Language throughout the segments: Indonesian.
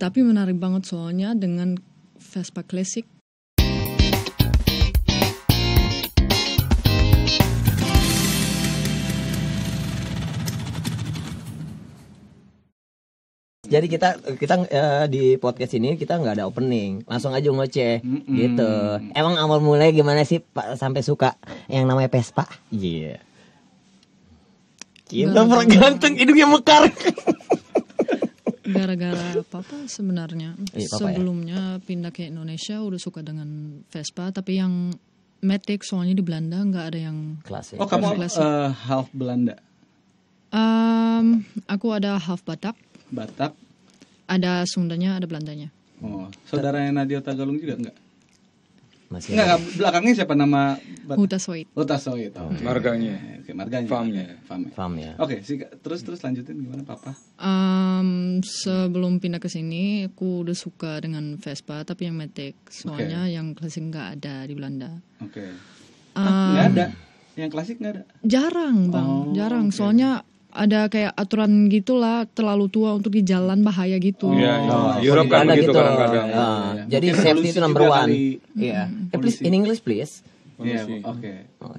Tapi menarik banget soalnya dengan Vespa Classic. Jadi kita kita eh, di podcast ini kita nggak ada opening, langsung aja ngoceh Mm-mm. gitu. Emang awal mulai gimana sih Pak sampai suka yang namanya Vespa? Iya. Kita Gara-gara- ganteng hidungnya mekar. Gara-gara papa sebenarnya. Iya, papa ya. Sebelumnya pindah ke Indonesia udah suka dengan Vespa, tapi yang Matic soalnya di Belanda nggak ada yang. Klasik. Oh kamu Klasik. eh, half Belanda, Em, aku ada half Batak, Batak. ada Sundanya, ada Belandanya. Oh, saudaranya Nadia Tagalung juga enggak? Masih ada. enggak, belakangnya siapa nama Huta Soit. Huta Soit. Oh, Marganya. Oke, marganya. Famnya. Famnya. Paham ya. Oke, sih terus terus lanjutin gimana papa? Em, sebelum pindah ke sini, aku udah suka dengan Vespa, tapi yang Matic. Soalnya yang klasik nggak ada di Belanda. Oke. Em, Ah, Nggak ada. Yang klasik nggak ada. Jarang bang, Oh, jarang. oke. Soalnya ada kayak aturan gitulah terlalu tua untuk di jalan bahaya gitu. Iya, iya. Oh, Europe kan begitu gitu. kadang-kadang. Ya, Iya. Jadi Mungkin safety itu number one. Iya. Eh, please Polisi. in English please. Iya, Polisi. oke.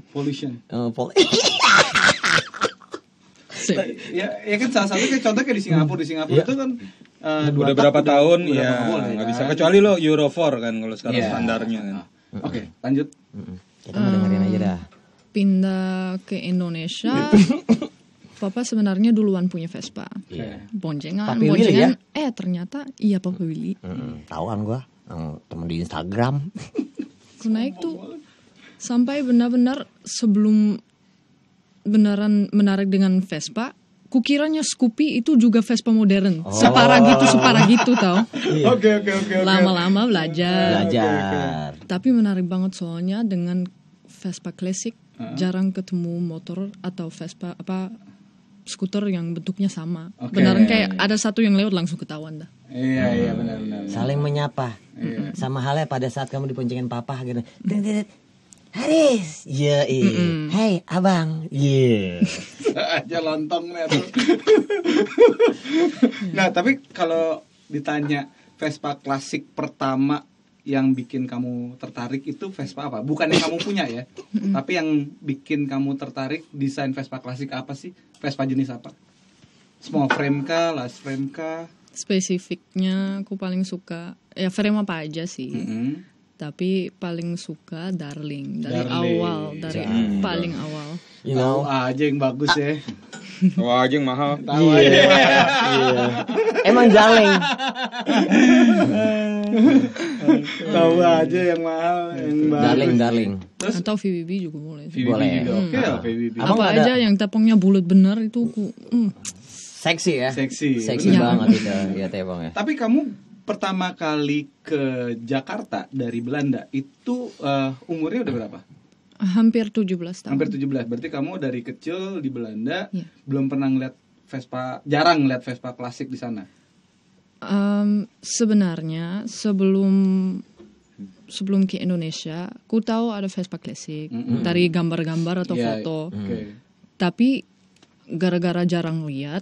Pollution. Eh, pol- Sip. ya, ya kan salah satu kayak contoh kayak di Singapura, di Singapura Iya. itu kan eh, dua Udah berapa tahun udah ya nggak kan? bisa kecuali lo Euro 4 kan kalau sekarang Iya. standarnya kan. Oke, lanjut. Mm-mm. Kita mau dengerin aja dah. Pindah ke Indonesia, papa sebenarnya duluan punya Vespa. Iya. Boncengan, Papi Willy boncengan. Eh ternyata iya papa Willy. Mm-mm. Tahu kan gua, temen di Instagram. Aku naik tuh sampai benar-benar sebelum beneran menarik dengan Vespa, kukiranya Scoopy itu juga Vespa modern. Separah gitu, separah gitu tau. Oke, oke, oke. oke. Lama-lama belajar. Belajar. Tapi menarik banget soalnya dengan Vespa Classic jarang ketemu motor atau Vespa apa skuter yang bentuknya sama. Oke. Beneran kayak ada satu yang lewat langsung ketahuan dah. Iya, iya benar benar. Saling menyapa. Iya. Sama halnya pada saat kamu diponcengin papa gitu. Haris, iya, iya. Hey, abang, iya. aja lontong nih nah, tapi kalau ditanya Vespa klasik pertama yang bikin kamu tertarik itu Vespa apa? Bukan yang kamu punya ya, tapi yang bikin kamu tertarik desain Vespa klasik apa sih? Vespa jenis apa? Small frame kah, large frame kah? Spesifiknya aku paling suka ya frame apa aja sih. Mm-mm. Tapi paling suka Darling dari Darling. awal, dari paling awal. You Tahu know. aja yang bagus ya. Wah, aja yang mahal. Tahu aja. Iya. Emang darling. Tahu aja yang mahal, yang bagus. Darling, darling. Terus Atau VVB juga boleh. VVB Boleh. juga oke lah VVB. Abang apa ada- aja yang tepungnya bulat bener itu aku mm, Seksi ya. Seksi. Seksi Iya. banget itu. Iya, ya. Tapi kamu pertama kali ke Jakarta dari Belanda itu eh, umurnya udah berapa? hampir 17 tahun. Hampir 17. Berarti kamu dari kecil di Belanda Iya. belum pernah ngeliat Vespa, jarang ngeliat Vespa klasik di sana. Em, sebenarnya sebelum sebelum ke Indonesia, ku tahu ada Vespa klasik dari gambar-gambar atau Iya, foto. Oke. Tapi gara-gara jarang lihat,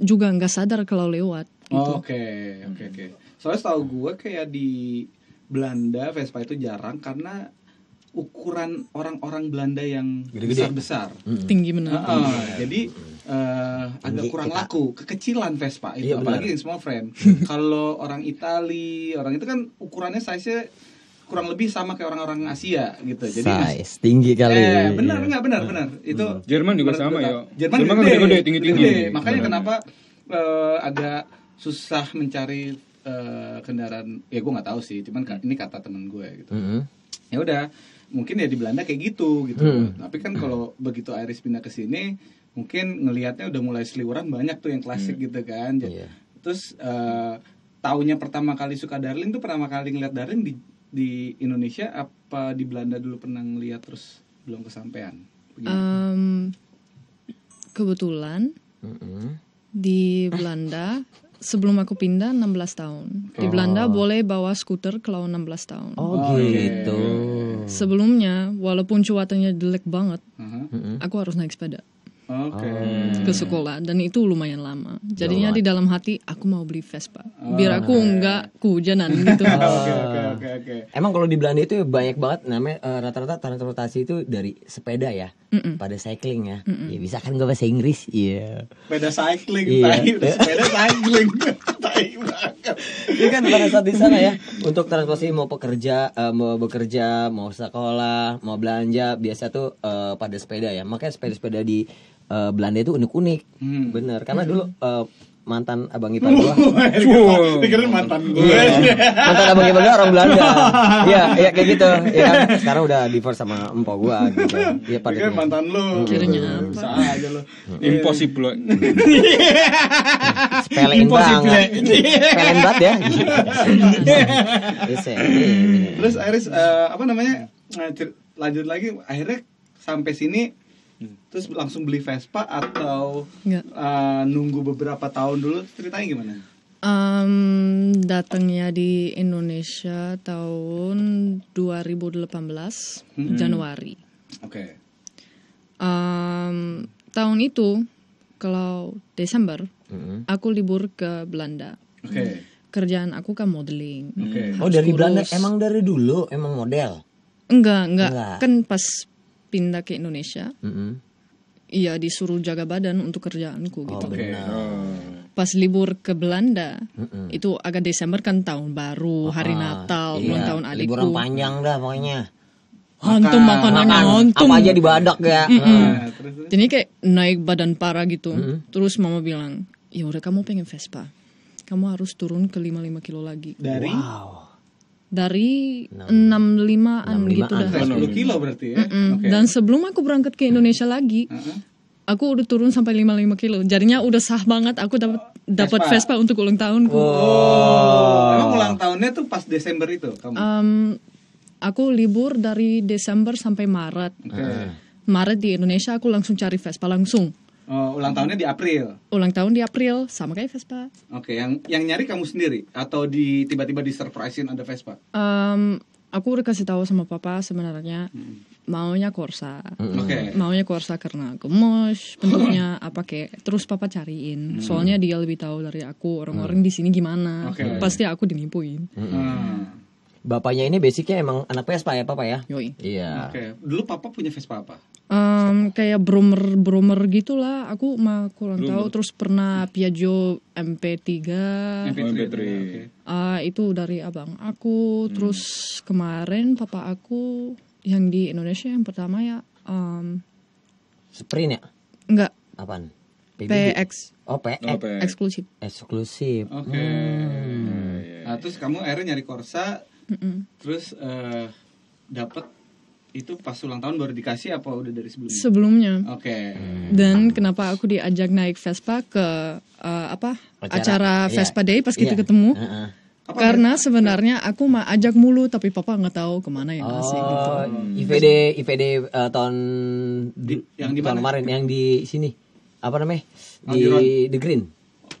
juga nggak sadar kalau lewat. Oh, Oke, oke, oke. Soalnya setahu gue kayak di Belanda Vespa itu jarang karena ukuran orang-orang Belanda yang Gede-gede. besar-besar. Tinggi benar. Heeh, jadi eh, agak Tinggi kurang kita. laku, kekecilan Vespa itu, Iya, apalagi yang small frame. Kalau orang Itali, orang itu kan ukurannya size-nya kurang lebih sama kayak orang-orang Asia gitu. Jadi Size tinggi kali. Eh, benar enggak benar benar. Itu Jerman juga sama, ya. Jerman, Jerman kan gede, gede-gede, tinggi-tinggi. gede. Makanya Benar. kenapa eh, agak susah mencari eh, kendaraan ya gue nggak tahu sih cuman ini kata temen gue gitu Mm-mm. ya udah mungkin ya di Belanda kayak gitu gitu Hmm. tapi kan kalau begitu Iris pindah ke sini mungkin ngelihatnya udah mulai seliweran banyak tuh yang klasik gitu kan Jadi- Iya. terus eh taunya pertama kali suka Darling tuh pertama kali ngeliat Darling di di Indonesia apa di Belanda dulu pernah ngeliat terus belum kesampaian. Em, kebetulan Mm-mm. di Belanda sebelum aku pindah 16 tahun. Di Belanda boleh bawa skuter kalau 16 tahun. Oh, Oh, gitu. Sebelumnya walaupun cuacanya jelek banget, Aha. Mm-mm. aku harus naik sepeda. Oke. ke sekolah dan itu lumayan lama. Jadinya di dalam hati aku mau beli Vespa biar aku nggak kehujanan gitu. Oke oke oke oke. Emang kalau di Belanda itu banyak banget namanya eh, rata-rata transportasi itu dari sepeda ya, pada cycling ya. Ya bisa kan gue bahasa Inggris, iya. Sepeda cycling, Iya. tai, udah sepeda cycling. tai banget. Ini kan pada saat di sana ya untuk transportasi mau pekerja, eh, mau bekerja, mau sekolah, mau belanja biasa tuh eh, pada sepeda ya. Makanya sepeda-sepeda di eh, Belanda itu unik-unik, Hmm. bener. Karena dulu eh, mantan abang ipar gua, Dikira mantan gue. Iya. mantan abang ipar gua orang Belanda, iya, iya kayak gitu. Ya kan? Sekarang udah divorce sama empo gua gitu. Iya pada Dikira mantan lu. Kiranya apa? Bisa aja lu. Impossible. Spelling Impossible. banget, spelling banget ya. Terus Iris eh, apa namanya? lanjut lagi akhirnya sampai sini terus langsung beli Vespa atau Nggak. eh, nunggu beberapa tahun dulu ceritanya gimana? Um, datangnya di Indonesia tahun 2018 Januari. Oke. Um, tahun itu kalau Desember Mm-mm. aku libur ke Belanda. Oke. Kerjaan aku kan modeling. Oke. Oh dari Kurus. Belanda emang dari dulu emang model. Enggak, enggak, Enggak. Kan pas pindah ke Indonesia, Mm-mm. iya disuruh jaga badan untuk kerjaanku gitu. Oke. Pas libur ke Belanda, Mm-mm. itu agak Desember kan tahun baru, hari Ah, Natal, iya, ulang tahun adikku. Liburan panjang dah pokoknya. Hantum makanannya Makan hantum. apa aja dibadak ya. Nah, terus terus. Jadi kayak naik badan parah gitu. Terus mama bilang, ya udah kamu pengen Vespa, kamu harus turun ke 55 kilo lagi. dari Wow. Dari 65an gitu dah. 10 kilo berarti ya. Mm. Oke. Dan sebelum aku berangkat ke Indonesia lagi, Heeh. aku udah turun sampai 55 kilo. Jadinya udah sah banget aku dapat dapat Vespa. untuk ulang tahunku. Oh. Emang ulang tahunnya tuh pas Desember itu kamu. Um, aku libur dari Desember sampai Maret. Oke. Maret di Indonesia aku langsung cari Vespa langsung. Oh, ulang tahunnya di April. Ulang tahun di April sama kayak Vespa. Oke, yang yang nyari kamu sendiri atau di tiba-tiba di surprisein ada Vespa? Um, aku udah kasih tahu sama papa sebenarnya maunya Corsa. Oke. Maunya Corsa karena gemes bentuknya apa kayak terus papa cariin. Soalnya dia lebih tahu dari aku orang-orang di sini gimana. Oke. Pasti aku dinipuin. Hmm. Bapaknya ini basicnya emang anak Vespa ya papa ya? Yoi. Iya. Oke, dulu papa punya Vespa apa? Um, kayak bromer bromer gitulah. Aku mah kurang tahu. Terus pernah Piaggio MP3. MP3. MP3. Oke. Ah, itu dari abang aku. Terus kemarin papa aku yang di Indonesia yang pertama ya um, Sprint ya? enggak Apaan? PBB? PX Oh PX. Apa? eksklusif. Eksklusif. Oke. Hmm. Nah, terus kamu akhirnya nyari Corsa, Mm-mm. terus eh dapat itu pas ulang tahun baru dikasih apa udah dari sebelumnya? Sebelumnya. Oke. Dan kenapa aku diajak naik Vespa ke uh, apa Acara, acara, iya. Vespa Day pas kita Iya. ketemu? Heeh. Apa Karena sebenarnya aku mah ajak mulu tapi papa nggak tahu ke mana yang ngasih gitu. Oh, IVD IVD eh, tahun di, yang di tahun mana? kemarin yang di sini apa namanya di. The Green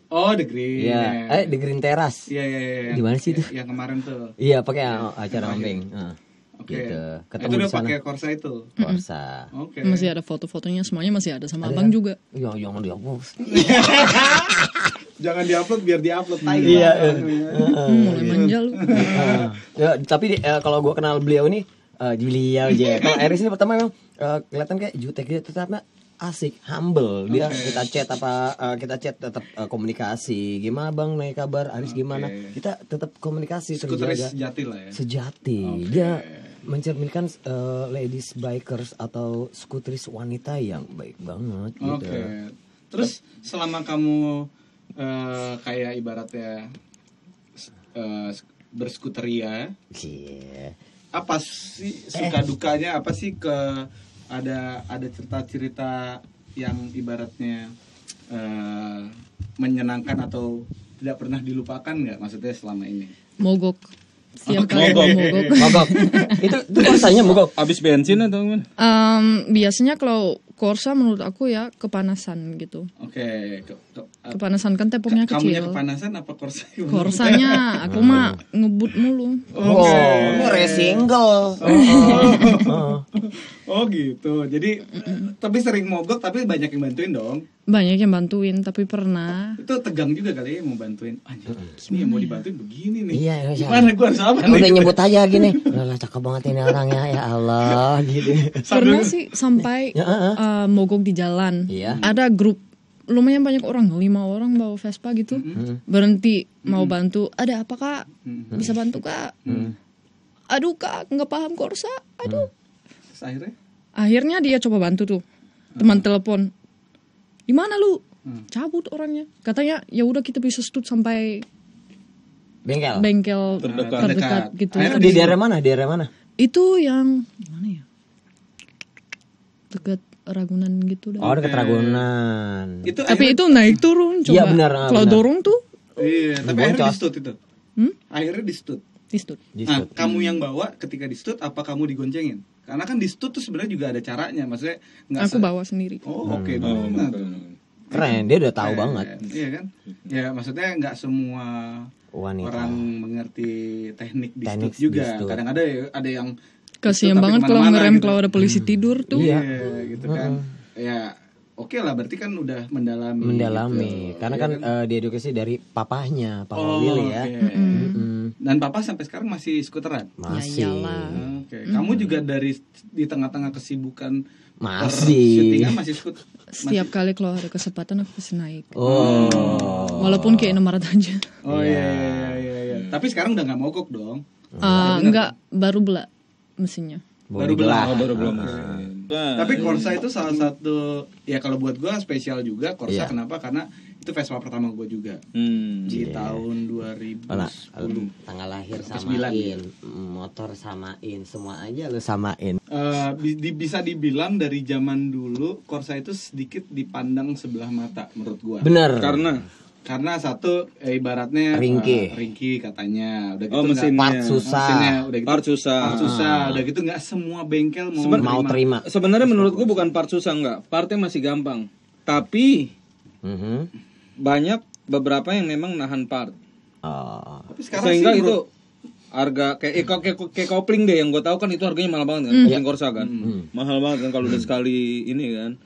Oh, The Green. Iya, eh The Green Terrace. Iya, iya, iya. Di mana sih itu? Yang kemarin tuh. Iya, pakai acara camping. Heeh. Oke. Gitu. Itu Ketemu udah di sana. pakai Corsa itu. Corsa. Oke. Masih ada foto-fotonya semuanya masih ada sama abang juga. Ya, jangan dihapus. Jangan diupload biar diupload tai. Iya, Bang. Hmm, mulai manja lu. Ya, tapi eh, kalau gua kenal beliau ini eh beliau aja. Kalau Eris ini pertama memang eh, kelihatan kayak jutek gitu tetapnya asik, humble. Dia kita chat apa eh, kita chat tetap eh, komunikasi. Gimana Bang, naik kabar? Aris gimana? Kita tetap komunikasi Skuteris terjaga. sejati lah ya. Sejati. Dia mencerminkan eh, ladies bikers atau skuteris wanita yang baik banget gitu. Oke. Terus selama kamu eh, kayak ibaratnya eh, berskuteria, Cie. apa sih suka dukanya? Apa sih ke ada ada cerita-cerita yang ibaratnya eh, menyenangkan atau tidak pernah dilupakan nggak maksudnya selama ini? Mogok. Setiap kali Mogok. mogok. Mogok. itu itu rasanya mogok. Habis bensin atau gimana? Em, biasanya kalau Corsa menurut aku ya kepanasan gitu. Oke. ke- ke- Kepanasan kan tepoknya Kamunya kecil. kepanasan apa Corsa? Corsanya aku mah ngebut mulu. Oh, ini resingle. Oh gitu. Jadi tapi sering mogok tapi banyak yang bantuin dong. Banyak yang bantuin tapi pernah Itu tegang juga kali ya mau bantuin. Anjir, ini yang mau dibantuin begini nih. Iya, iya. Gimana gua harus apa Udah nyebut aja gini. Lah cakep banget ini orangnya ya Allah gitu. pernah sih sampai Ya, heeh. Uh, mogok di jalan. Iya. Ada grup lumayan banyak orang, lima orang bawa Vespa gitu. Berhenti mau bantu. Ada apa kak? Bisa bantu kak? Aduh kak, nggak paham Corsa. Aduh. Terus akhirnya Akhirnya dia coba bantu tuh. Teman telepon. Di mana lu? Cabut orangnya. Katanya ya udah kita bisa stut sampai Bengkel. bengkel Terdekat. terdekat, Terdekat. gitu. Akhirnya Di daerah mana? Di daerah mana? Itu yang Dekat Ragunan gitu dah. Oh, dekat Ragunan. itu Tapi itu naik turun coba. Iya, benar, ah, Kalau dorong tuh Iya, tapi Di akhirnya di stut itu. Hmm? Akhirnya di stut. di stut. Nah, kamu yang bawa ketika di stut apa kamu digoncengin? Karena kan di stut tuh sebenarnya juga ada caranya, maksudnya nggak Aku bawa sendiri. Oh, oke. Oh, Nah, Keren, dia udah tahu keren. banget. Iya kan? Ya, maksudnya nggak semua Wanita. orang mengerti teknik di Teknik stut juga. Kadang ada ada yang Tapi banget kalau ngerem gitu. kalau ada polisi tidur tuh. Iya. Iya, gitu kan. Ya, oke lah berarti kan udah mendalami. Mendalami. gitu. Karena Iya kan eh, diedukasi dari papahnya, Papa Oh, Willy ya. oke. Mm-mm. Dan papa sampai sekarang masih skuteran. Masih. Ya. Oke, kamu juga dari di tengah-tengah kesibukan Masih. masih skut. Setiap kali kalau ada kesempatan aku pasti naik. Oh. Walaupun kayak nomor aja. Oh iya iya iya iya. Tapi sekarang udah nggak mogok dong. Ah, enggak baru bela mesinnya. Baru belah. Oh, baru belum. Tapi Corsa itu salah satu ya kalau buat gua spesial juga Corsa Iya. kenapa? Karena itu Vespa pertama gua juga Hmm. di tahun 2010. Alah, lu tanggal lahir samain, motor samain, semua aja lu samain. Eh, bi- di- bisa dibilang dari zaman dulu Corsa itu sedikit dipandang sebelah mata menurut gua. Bener. Karena Karena satu eh, ibaratnya Ringkih. eh, ringkih katanya. Udah gitu oh nggak- mesinnya. Part susah. mesinnya udah gitu Part susah. part susah. Udah gitu nggak semua bengkel mau Seben- Mau terima. Sebenarnya menurut gua bukan part susah enggak. Partnya masih gampang. Tapi Mhm. banyak beberapa yang memang nahan part. Oh. Tapi sekarang Sehingga sih, itu harga kayak eh, kayak, kayak kopling deh yang gue tahu kan itu harganya mahal banget kan kopling Corsa kan mahal banget kan kalau udah sekali ini kan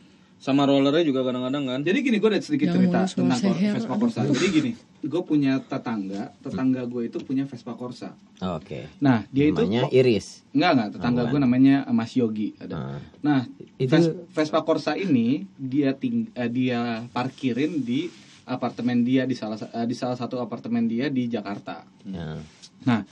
sama rollernya juga kadang-kadang kan Jadi gini, gue ada sedikit Yang cerita tentang seher, Vespa. Corsa. Jadi gini, gue punya tetangga, tetangga gue itu punya Vespa Corsa. Oke. Nah, dia itu Namanya Iris. Enggak, enggak, tetangga gue namanya eh, Mas Yogi ada. Ah. Nah, Itu- Ves- Vespa Corsa ini dia ting eh, dia parkirin di apartemen dia di salah sa- eh, di salah satu apartemen dia di Jakarta. Ya. Nah,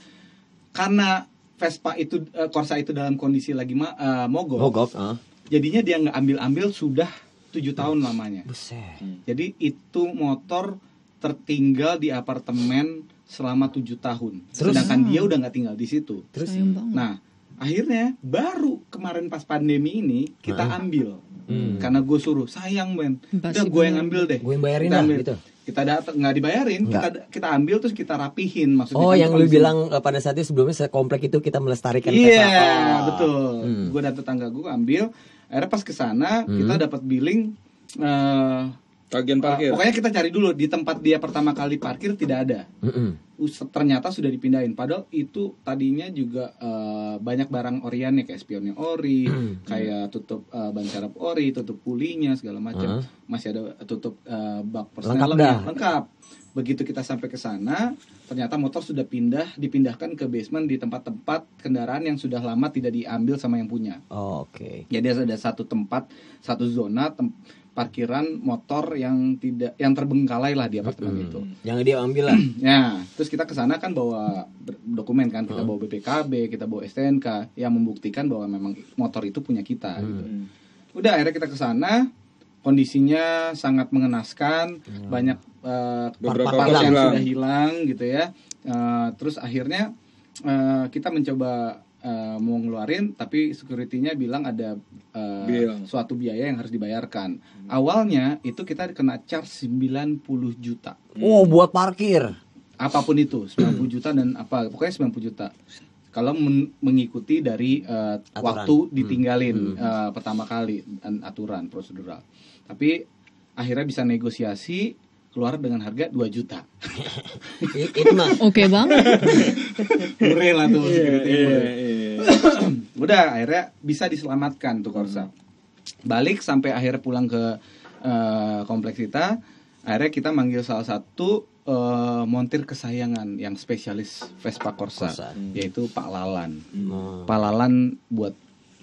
karena Vespa itu eh, Corsa itu dalam kondisi lagi ma- eh, mogok, Mogok, ah. Jadinya dia nggak ambil-ambil sudah tujuh tahun lamanya. Buset. Jadi itu motor tertinggal di apartemen selama tujuh tahun. Terus? Sedangkan dia udah nggak tinggal di situ. Terus. Nah, akhirnya baru kemarin pas pandemi ini kita ambil. Hmm. Karena gue suruh, sayang men, udah gue yang ambil deh. Gue yang bayarin Kita ambil. gitu. Kita datang nggak dibayarin, kita kita ambil terus kita rapihin maksudnya. Oh, yang lu bilang eh, pada saat itu sebelumnya sekomplek itu kita melestarikan Iya. Oh. betul. Hmm. Gue dan tetangga gue ambil. Akhirnya pas ke sana kita dapat billing eh, bagian parkir pokoknya kita cari dulu di tempat dia pertama kali parkir tidak ada. Mm-mm. Us- ternyata sudah dipindahin padahal itu tadinya juga eh, banyak barang oriannya kayak spionnya ori kayak tutup eh, ban serep ori tutup pulinya segala macam masih ada tutup eh, bak Lengkap persnelernya dah. lengkap begitu kita sampai ke sana ternyata motor sudah pindah dipindahkan ke basement di tempat-tempat kendaraan yang sudah lama tidak diambil sama yang punya Oh, Oke. jadi ada satu tempat satu zona tem- parkiran motor yang tidak yang terbengkalai lah di apartemen itu Jangan dia ambil lah. Ya, terus kita ke sana kan bawa dokumen kan, kita bawa BPKB, kita bawa STNK yang membuktikan bahwa memang motor itu punya kita. gitu. Udah akhirnya kita ke sana, kondisinya sangat mengenaskan, banyak eh, Beberapa part-part part yang hilang. sudah hilang gitu ya. Eh, terus akhirnya eh, kita mencoba eh, mau ngeluarin, tapi security-nya bilang ada eh, Biaya. suatu biaya yang harus dibayarkan. Awalnya itu kita kena charge 90 juta Oh, buat parkir. apa pun itu 90 juta dan apa pokoknya 90 juta kalau men- mengikuti dari Aturan. waktu ditinggalin eh, pertama kali an- aturan prosedural. Tapi akhirnya bisa negosiasi keluar dengan harga 2 juta. Itu mah Oke banget. Murah lah tuh security Iya, murah. iya. Udah akhirnya bisa diselamatkan tuh Korsa. Balik sampai akhirnya pulang ke eh, kompleks kita. Akhirnya kita manggil salah satu eh, montir kesayangan yang spesialis Vespa Corsa, Corsa. yaitu Pak Lalan. Oh, Pak Lalan buat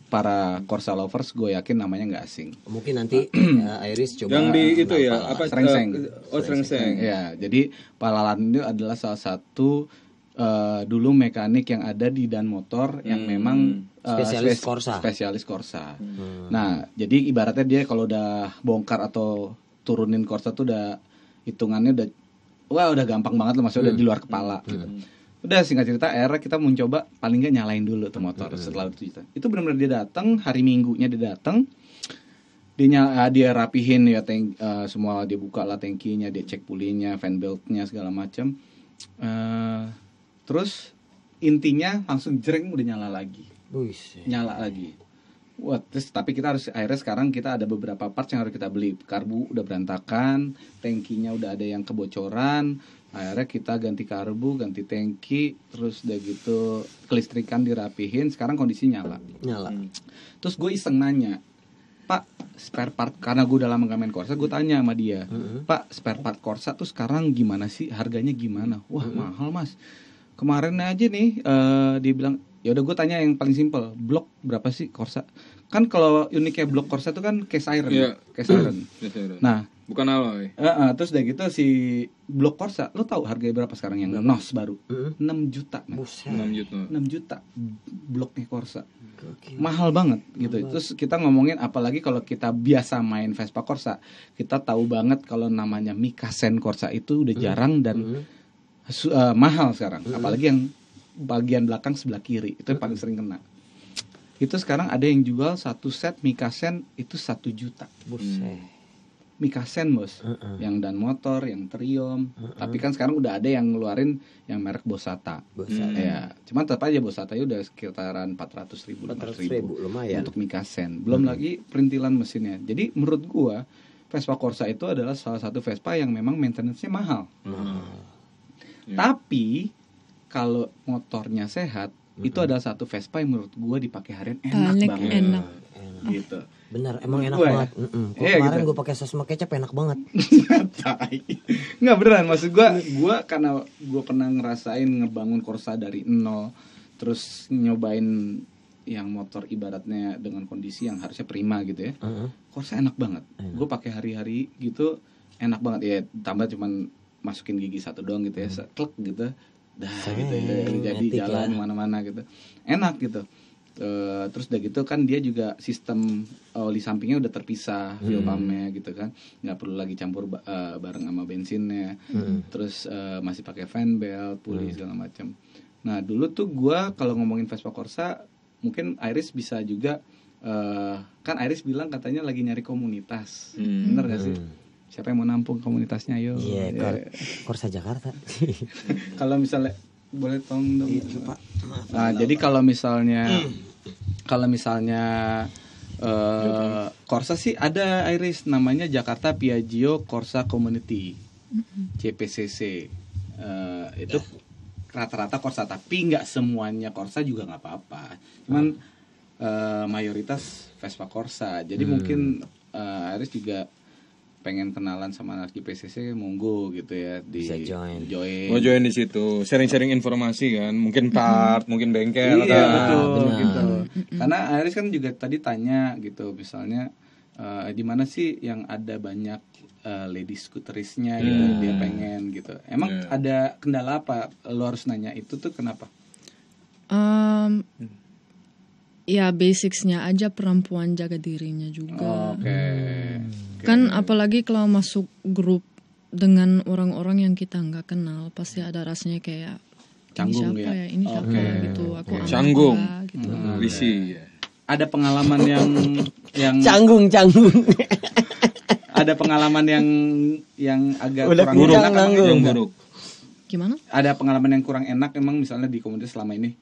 para Corsa lovers gue yakin namanya nggak asing. mungkin nanti ya, Iris coba Yang di itu ya, apa Serengseng. eh, Oh, serengseng. Ya, jadi Pak Lalan itu adalah salah satu eh, dulu mekanik yang ada di Dan Motor yang Hmm. memang eh, Spesialis spes- Corsa. Spesialis Corsa. Hmm. Nah, jadi ibaratnya dia kalau udah bongkar atau turunin Corsa tuh udah hitungannya udah wah udah gampang banget loh, maksudnya udah di luar kepala gitu. Udah singkat cerita akhirnya kita mencoba paling nggak nyalain dulu tuh motor setelah itu cerita. Itu benar-benar dia datang hari Minggunya dia datang dia ny- dia rapihin ya tank eh, semua dia buka lah tangkinya dia cek pulinya fan beltnya segala macam Eh, terus intinya langsung jreng udah nyala lagi Wih, nyala lagi Wah, terus tapi kita harus akhirnya sekarang kita ada beberapa parts yang harus kita beli. Karbu udah berantakan, tangkinya udah ada yang kebocoran. Akhirnya kita ganti karbu, ganti tangki, terus udah gitu kelistrikan dirapihin. Sekarang kondisi nyala. nyala. Terus gue iseng nanya, Pak, spare part karena gue udah lama gak main Corsa, gue tanya sama dia, Pak, spare part Corsa tuh sekarang gimana sih? Harganya gimana? Wah mahal mas. Kemarin aja nih eh, dia bilang, ya udah gue tanya yang paling simpel, blok berapa sih Corsa? Kan kalau uniknya blok Corsa itu kan case iron, Iya. case iron. Nah, bukan alloy. eh, eh, terus udah gitu si blok Corsa, lo tahu harganya berapa sekarang yang NOS baru? 6 juta. 6 juta. 6 juta bloknya Corsa Gokil. mahal banget gitu. Terus kita ngomongin apalagi kalau kita biasa main Vespa Corsa, kita tahu banget kalau namanya Mikasen Corsa itu udah jarang dan eh, mahal sekarang. Apalagi yang bagian belakang sebelah kiri itu yang paling sering kena. Itu sekarang ada yang jual satu set Mikasen itu satu juta. Buset. Mikasen bos, yang dan motor, yang Triumph. Tapi kan sekarang udah ada yang ngeluarin yang merek Bosata. Buset. Ya, cuman tetap aja Bosata udah sekitaran 400 ribu, 400 500 ribu lumayan. untuk Mikasen. Belum lagi perintilan mesinnya. Jadi menurut gua Vespa Corsa itu adalah salah satu Vespa yang memang maintenance-nya mahal. Ya. Tapi kalau motornya sehat, itu adalah satu Vespa yang menurut gua dipakai harian enak Paling banget. enak. Gitu. Benar, emang enak Gue ya? banget. Gua Iya, kemarin gitu. gue pakai sesma kecap enak banget. Nggak beneran maksud gua gua karena gua pernah ngerasain ngebangun Corsa dari nol terus nyobain yang motor ibaratnya dengan kondisi yang harusnya prima gitu ya. Heeh. Corsa enak banget. Gue pakai hari-hari gitu enak banget ya. Tambah cuman masukin gigi satu doang gitu ya, seklek gitu. Dah gitu ya. Jadi jalan ya. mana-mana gitu. Enak gitu. Eh, terus udah gitu kan dia juga sistem oli sampingnya udah terpisah fuel pumpnya gitu kan nggak perlu lagi campur ba- eh, bareng sama bensinnya terus eh, masih pakai fan belt puli segala macam nah dulu tuh gua kalau ngomongin Vespa Corsa mungkin Iris bisa juga eh, kan Iris bilang katanya lagi nyari komunitas Hmm. bener gak sih siapa yang mau nampung komunitasnya? Yo. Iya, Ya. Kor- Korsa Jakarta. kalau misalnya boleh tolong dong. Iya, Pak. Nah, jadi kalau misalnya kalau misalnya eh Corsa sih ada Iris. Namanya Jakarta Piaggio Corsa Community. CPCC Eh, itu rata-rata Corsa tapi nggak semuanya Corsa juga nggak apa-apa. Cuman eh, mayoritas Vespa Corsa jadi mungkin eh, Iris juga pengen kenalan sama anak JPCC monggo gitu ya di Bisa join. join. Mau join di situ, sharing-sharing informasi kan, mungkin part, mungkin bengkel iya atau betul benar. gitu. Karena Aris kan juga tadi tanya gitu misalnya eh, di mana sih yang ada banyak eh, lady scooterisnya gitu dia pengen gitu. Emang Iya. ada kendala apa? Lo harus nanya itu tuh kenapa? Em, ya basicsnya aja perempuan jaga dirinya juga. oke Kan apalagi kalau masuk grup dengan orang-orang yang kita nggak kenal, pasti ada rasanya kayak Canggung ini siapa ya? ya, ini siapa Oke. gitu. Aku anak Canggung. apa, gitu. visi. ya. ada pengalaman yang yang Canggung, canggung. ada pengalaman yang yang agak Udah kurang buruk. enak. Yang buruk. Gimana? ada pengalaman yang kurang enak emang misalnya di komunitas selama ini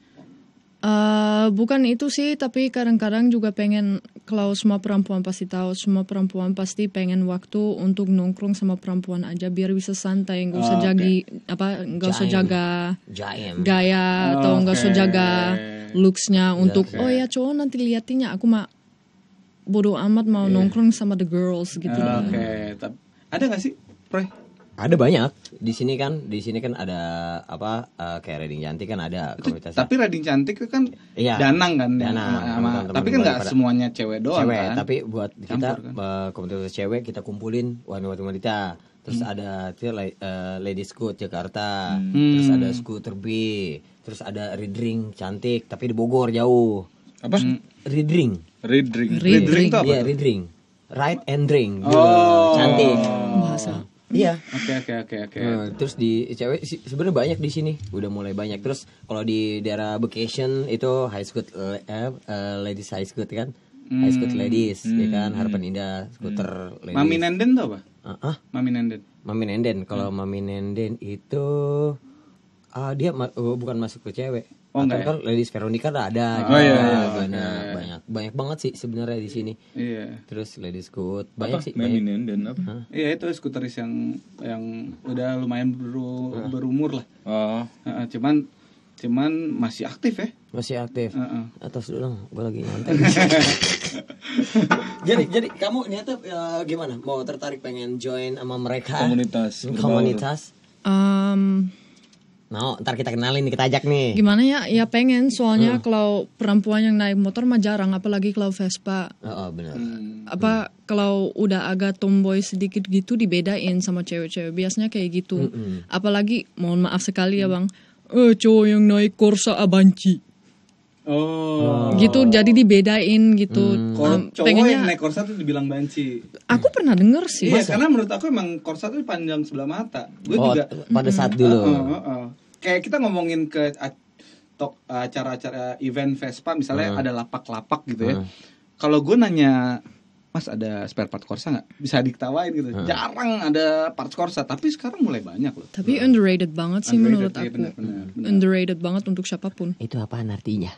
Eh, bukan itu sih, tapi kadang-kadang juga pengen kalau semua perempuan pasti tahu, semua perempuan pasti pengen waktu untuk nongkrong sama perempuan aja biar bisa santai, nggak usah Oh, jagi apa, nggak usah jaga Jaim. gaya atau nggak usah jaga looksnya untuk Oke. oh ya cowok nanti liatinnya aku mah bodoh amat mau nongkrong sama the girls gitu Oke, loh. Tap- ada nggak sih, Roy? Ada banyak di sini kan, di sini kan ada apa eh, kayak Reading Janti kan ada Itu, komunitas tapi Rading cantik itu kan Iya. danang kan, yang Danang, sama- sama- tapi kan nggak semuanya cewek doang cewek, kan. tapi buat kita Campur kan. eh, komunitas cewek kita kumpulin wanita-wanita. Terus Hmm. ada eh, Ladies Scoot Jakarta, terus Hmm. ada Scooter B, terus ada Ridring cantik tapi di Bogor jauh. Apa? Ridring. Read drink. Read drink tuh apa Iya, tuh? Ridring. Ride and drink. Oh. Cantik. bahasa Iya. Oke oke oke oke. Nah, terus di cewek sebenarnya banyak di sini. Udah mulai banyak. Terus kalau di daerah vacation itu high school eh, eh, ladies high school kan? High school ladies ya kan? Harapan indah skuter ladies. Mami Nenden tuh apa? Ah, ah, Mami Nenden. mami nenden. Kalau mami nenden itu ah dia ma- oh, bukan masuk ke cewek Oh, enggak ya? kan ladies Veronica ada ada Oh, iya, juga. iya, banyak banyak banyak banget sih sebenarnya di sini Iya. terus ladies good banyak sih Mami banyak. dan apa? Iya itu skuteris yang yang udah lumayan beru- berumur lah. Oh. Heeh, cuman cuman masih aktif ya. masih aktif Heeh. atas dulu dong gue lagi nyantai jadi jadi kamu niatnya ya, gimana mau tertarik pengen join sama mereka Komunitas. komunitas Em, mau ntar kita kenalin nih kita ajak nih. Gimana ya? Ya pengen. Soalnya kalau perempuan yang naik motor mah jarang apalagi kalau Vespa. Oh, oh benar apa kalau udah agak tomboy sedikit gitu dibedain sama cewek-cewek. Biasanya kayak gitu. Apalagi mohon maaf sekali ya bang. Eh cowok yang naik Corsa Abanci. Oh. gitu jadi dibedain gitu. Kalau Em, cowok pengennya yang naik Corsa tuh dibilang banci. aku pernah denger sih. Iya, karena menurut aku emang Corsa tuh panjang sebelah mata. Gue oh juga pada saat dulu. Heeh, heeh. Kayak kita ngomongin ke tok- acara-acara event Vespa misalnya ada lapak-lapak gitu ya. Kalau gue nanya Mas ada spare part Corsa nggak? Bisa diketawain gitu. Jarang ada parts Corsa, tapi sekarang mulai banyak loh. tapi underrated banget sih Underrated, menurut iya, aku benar, benar, benar. underrated banget untuk siapa pun itu apaan artinya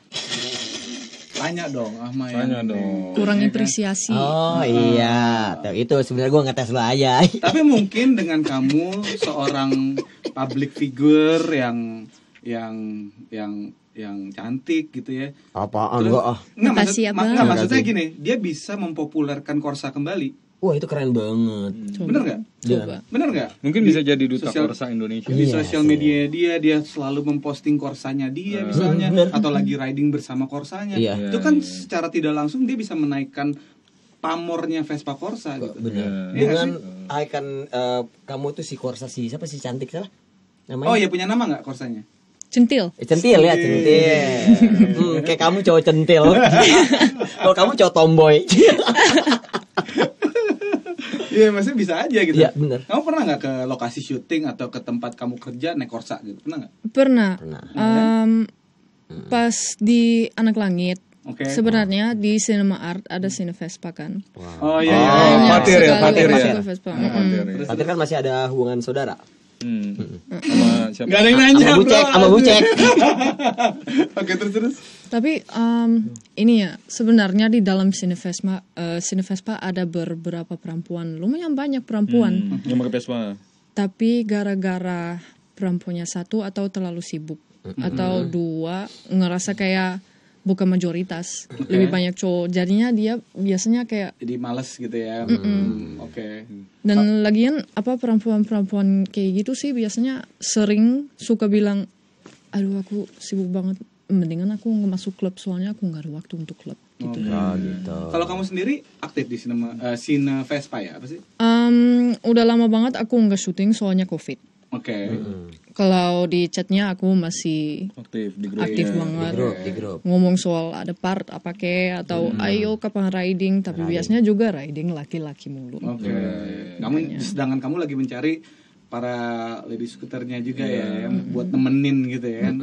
Tanya dong, Ahma Tanya yang- dong. kurang kan? apresiasi oh iya Tuh, itu sebenarnya gue ngetes lo aja Tapi mungkin dengan kamu seorang public figure yang yang yang yang cantik gitu ya. apaan Terus- gue oh Nggak, maksud, ya, maksudnya gini, dia bisa mempopulerkan Korsa kembali. Wah itu keren banget Coba. Bener nggak? coba Bener nggak? Mungkin bisa jadi duta sosial- Korsa Indonesia. Di Iya sosial media dia, dia selalu memposting korsanya dia misalnya, Bener. atau lagi riding bersama korsanya. Iya. Itu kan secara tidak langsung dia bisa menaikkan pamornya Vespa Corsa gitu. bener Iya dengan icon eh, kamu tuh si Corsa si siapa sih cantik salah namanya Oh iya punya nama nggak korsanya? centil Eh, centil ya centil hmm, kayak kamu cowok centil kalau kamu cowok tomboy Iya, maksudnya bisa aja gitu. Iya, bener. Kamu pernah nggak ke lokasi syuting atau ke tempat kamu kerja naik korsa gitu? Pernah nggak? pernah Pernah. Em, pas di anak langit Oke. sebenarnya di cinema art ada cine Vespa kan Oh iya, iya. Oh, ya, sekali Fatir orang ya. Oh, Mm-mm. Fatir ya. Tapi kan masih ada hubungan saudara Hmm. Sama siapa? Gak ada yang nanya, sama bucek sama bucek Oke, terus terus. Tapi em, ini ya sebenarnya di dalam Cine Vespa, eh, Vespa ada beberapa perempuan, lumayan banyak perempuan. Yang pakai Vespa. Tapi gara-gara perempuannya satu atau terlalu sibuk atau dua ngerasa kayak bukan majoritas, lebih banyak cowok. Jadinya dia biasanya kayak Jadi males gitu ya. Hmm, Oke. dan lagian apa perempuan-perempuan kayak gitu sih biasanya sering suka bilang, aduh aku sibuk banget, mendingan aku nggak masuk klub soalnya aku nggak ada waktu untuk klub. Gitu. oh gitu Kalau kamu sendiri aktif di sinema eh, Cine Vespa ya apa sih? Em, udah lama banget aku nggak syuting soalnya covid. Oke. Kalau di chatnya aku masih Aktif di grup. aktif ya. banget. di grup di grup Ngomong soal ada part apa ke atau ayo kapan riding, tapi biasanya juga riding laki-laki mulu. Oke. Kamu sedangkan kamu lagi mencari para lady scooternya juga ya yang buat nemenin gitu ya kan.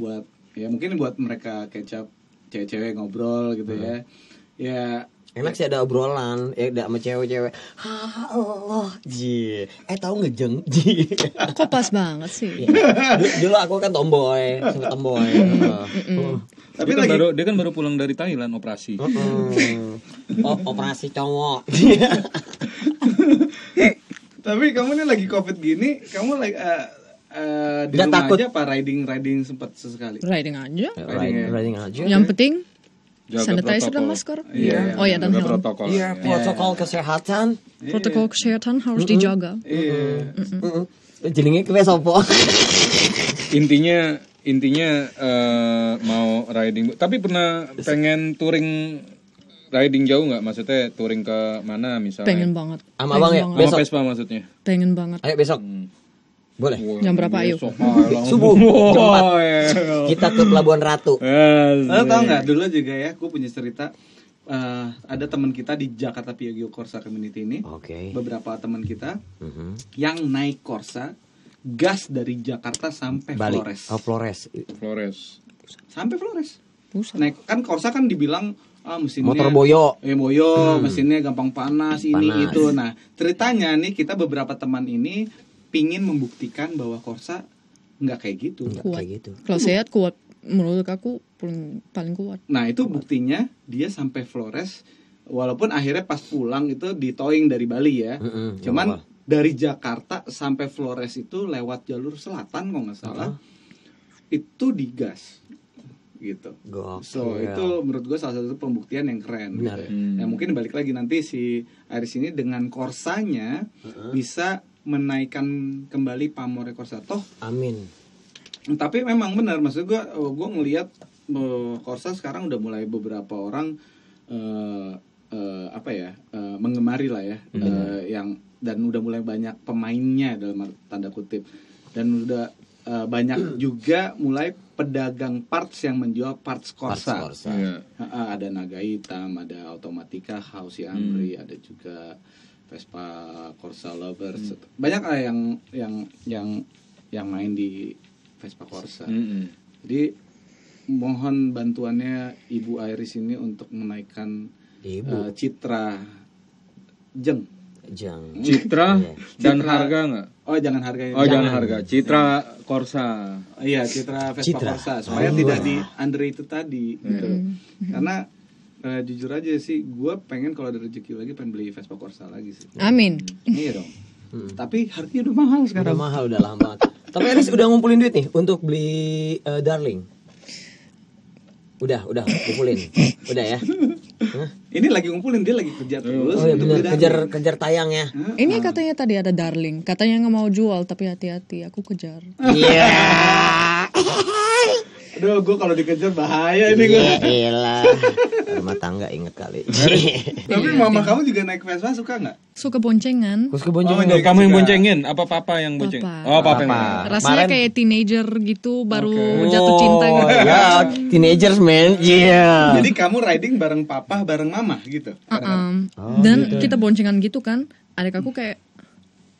Buat ya mungkin buat mereka kecap cewek-cewek ngobrol gitu ya. Ya enak sih ada obrolan ya ada sama cewek-cewek halo ji eh tahu ngejeng ji Kok pas banget sih? Dulu- dulu aku kan tomboy suka tomboy Oh. Tapi dia kan lagi baru dia kan baru pulang dari Thailand operasi. Oh, operasi cowok. tapi kamu nih lagi covid gini, kamu lagi eh, eh, di Nggak rumah takut? aja apa riding riding sempat sesekali? Riding aja. riding, riding aja. Yang penting Jaga sanitizer dan protokol. masker. Iya. Oh ya dan helm. protokol. Iya, protokol kesehatan. Protokol kesehatan harus dijaga. Iya. Heeh. Jenenge kowe sapa? Intinya intinya eh, mau riding tapi pernah pengen touring riding jauh nggak maksudnya touring ke mana misalnya Pengen banget. Sama abang ya? Besok. Vespa maksudnya Pengen banget. Ayo besok. Boleh. Jam berapa ayo? Besok, ah. Subuh. Oh, iya. Kita ke Pelabuhan Ratu. Yes. Lo tau nggak dulu juga ya, gue punya cerita. eh, ada teman kita di Jakarta Piagio Corsa Community ini, Oke. beberapa teman kita Mhm. yang naik Corsa gas dari Jakarta sampai Balik. Flores, Oh, Flores. Flores sampai Flores. Buset. Naik kan Corsa kan dibilang ah mesinnya Motor boyo. Eh boyo, mesinnya gampang panas, ini Panas. itu. Nah, ceritanya nih kita beberapa teman ini pingin membuktikan bahwa Corsa nggak kayak gitu. Enggak Kuat. kayak gitu. Kalau sehat kuat. Menurut aku paling paling kuat. Nah, itu buktinya dia sampai Flores walaupun akhirnya pas pulang itu di towing dari Bali ya. Mm-mm, Cuman nggak dari Jakarta sampai Flores itu lewat jalur selatan kalau nggak salah. Itu digas gitu. Gokil. So itu menurut gue salah satu pembuktian yang keren. Benar. Gitu. Ya mungkin balik lagi nanti si Aris ini dengan korsanya bisa menaikkan kembali pamornya korsa. Toh Amin. tapi memang benar maksud gue gue ngelihat korsa sekarang udah mulai beberapa orang eh, eh, apa ya eh, mengemari lah ya eh, yang dan udah mulai banyak pemainnya dalam tanda kutip dan udah eh, banyak juga mulai pedagang parts yang menjual parts korsa. Korsa. Iya. Ha-ha, ada naga hitam, ada automatika, Hausi Amri, ada juga Vespa Corsa Lovers. Banyak lah yang yang yang yang main di Vespa Corsa. Mm-mm. Jadi mohon bantuannya Ibu Iris ini untuk menaikkan Ibu. eh, citra Jeng. Jang. Citra Iya. dan Citra. harga nggak Oh jangan harganya. oh jangan Jangan. harga Citra Corsa Iya, citra Vespa Citra. Corsa supaya Oh. tidak di underrated tadi gitu. Karena eh, jujur aja sih, gue pengen kalau ada rezeki lagi pengen beli Vespa Corsa lagi sih. Amin. iya dong. Tapi harganya udah mahal Udah sekarang. mahal udah lama banget. Tapi Aris udah ngumpulin duit nih untuk beli eh, Darling. Udah, udah ngumpulin. Udah ya. Hah? Ini lagi ngumpulin dia lagi kerja terus. Oh iya untuk bener kejar kejar tayang ya. Ini katanya tadi ada darling. Katanya nggak mau jual tapi hati-hati. Aku kejar. Iya. Aduh, gue kalau dikejar bahaya ini gue. Iya. Rumah tangga inget kali. Tapi mama kamu juga naik Vespa suka nggak? Suka boncengan. Terus kebonceng Oh, iya. kamu yang boncengin apa papa yang bonceng Papa. oh papa, yang Papa. Rasanya Kemarin- kayak teenager gitu baru jatuh cinta Oh, gitu. ya, teenagers man. Iya. Jadi kamu riding bareng papa, bareng mama gitu. Um, Oh, dan kita boncengan gitu kan. Adik aku kayak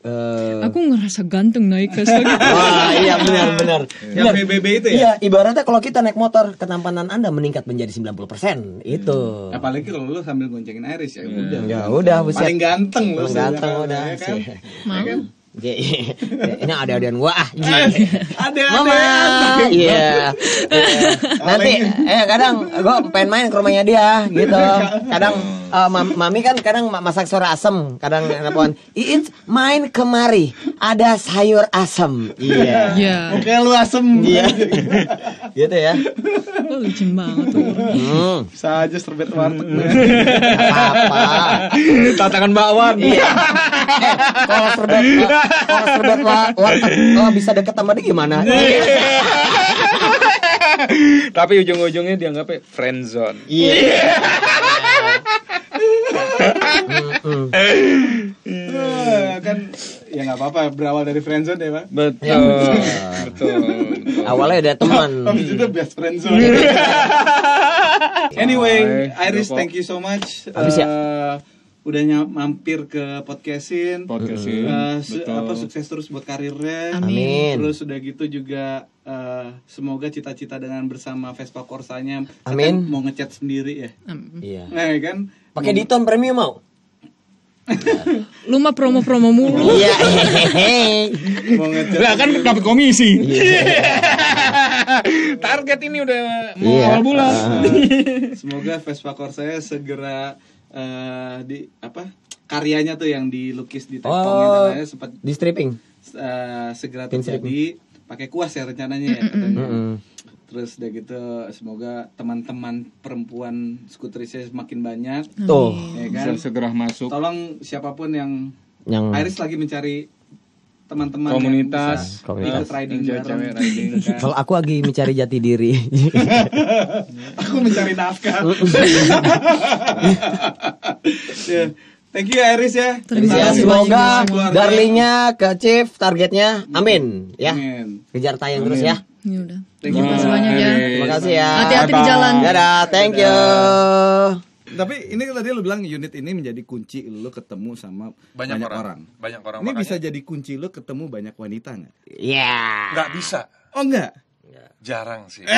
Eh, aku ngerasa ganteng naik Vespa gitu. Wah, iya benar benar. Yang PBB itu ya? Iya, ibaratnya kalau kita naik motor, ketampanan Anda meningkat menjadi 90%. Itu. Apalagi kalau lu sambil goncengin Iris ya udah. Ya udah, buset. Paling ganteng lu. Paling ganteng udah. ya kan? Mau? Ya kan? Iya, iya. Ini ada adean gua ah. Ada Mama, ada. iya. Nanti, eh kadang gua pengen main ke rumahnya dia, gitu. Kadang mam- mami kan kadang ma- masak sayur asem, kadang nelfon, Iin main kemari, ada sayur asem. Iya. Ya, Oke lu asem. Iya. gitu ya. oh, licin banget tuh. Hmm, Bisa aja serbet warteg. apa-apa. tantangan bakwan Iya. Kalau serbet kalau serbet wa- warteg oh, bisa deket sama dia gimana? tapi ujung-ujungnya dianggapnya friend zone Iya. Eh, kan ya nggak apa-apa berawal dari friendzone ya pak. betul betul Awalnya udah teman. Habis itu best friendzone. anyway, Bye. Iris, thank you so much. Habis ya? Udah nyam- mampir ke podcastin. Podcastin, Eh, su- betul. apa sukses terus buat karirnya. Amin. Terus udah gitu juga eh, semoga cita-cita dengan bersama Vespa Corsanya Amin. mau ngecat sendiri ya. Um, Iya. Nah, ya kan? Pakai Diton premium mau? lu mah promo-promo mulu. Iya. hehehe. Mau. Lah kan dapat komisi. Target ini udah mau Iya. awal bulan. Semoga Vespa Corsair segera eh, di apa karyanya tuh yang dilukis di tepongnya Oh. lainnya sempat Di stripping. eh, segera Pin terjadi pakai kuas ya rencananya ya katanya. Terus udah gitu semoga teman-teman perempuan skuterisnya semakin banyak Tuh, ya Bisa kan. segera masuk Tolong siapa pun yang yang Iris lagi mencari teman-teman Komunitas. yang bisa ikut riding cewek riding. kan. kalau aku lagi mencari jati diri. Aku mencari nafkah. Ya. Thank you ya, Iris ya. Terima kasih semoga darlingnya ke Chief targetnya. Amin ya. Amin. Kejar tayang terus ya. Ya udah. Thank you. Terima kasih banyak ya. Terima kasih ya. Hati-hati di jalan. Dadah, thank you. Tapi ini tadi lu bilang unit ini menjadi kunci lu ketemu sama Banyak, banyak, orang. orang. Banyak orang Ini makanya bisa jadi kunci lu ketemu banyak wanita nggak? Ya. nggak bisa. Oh enggak. Jarang sih.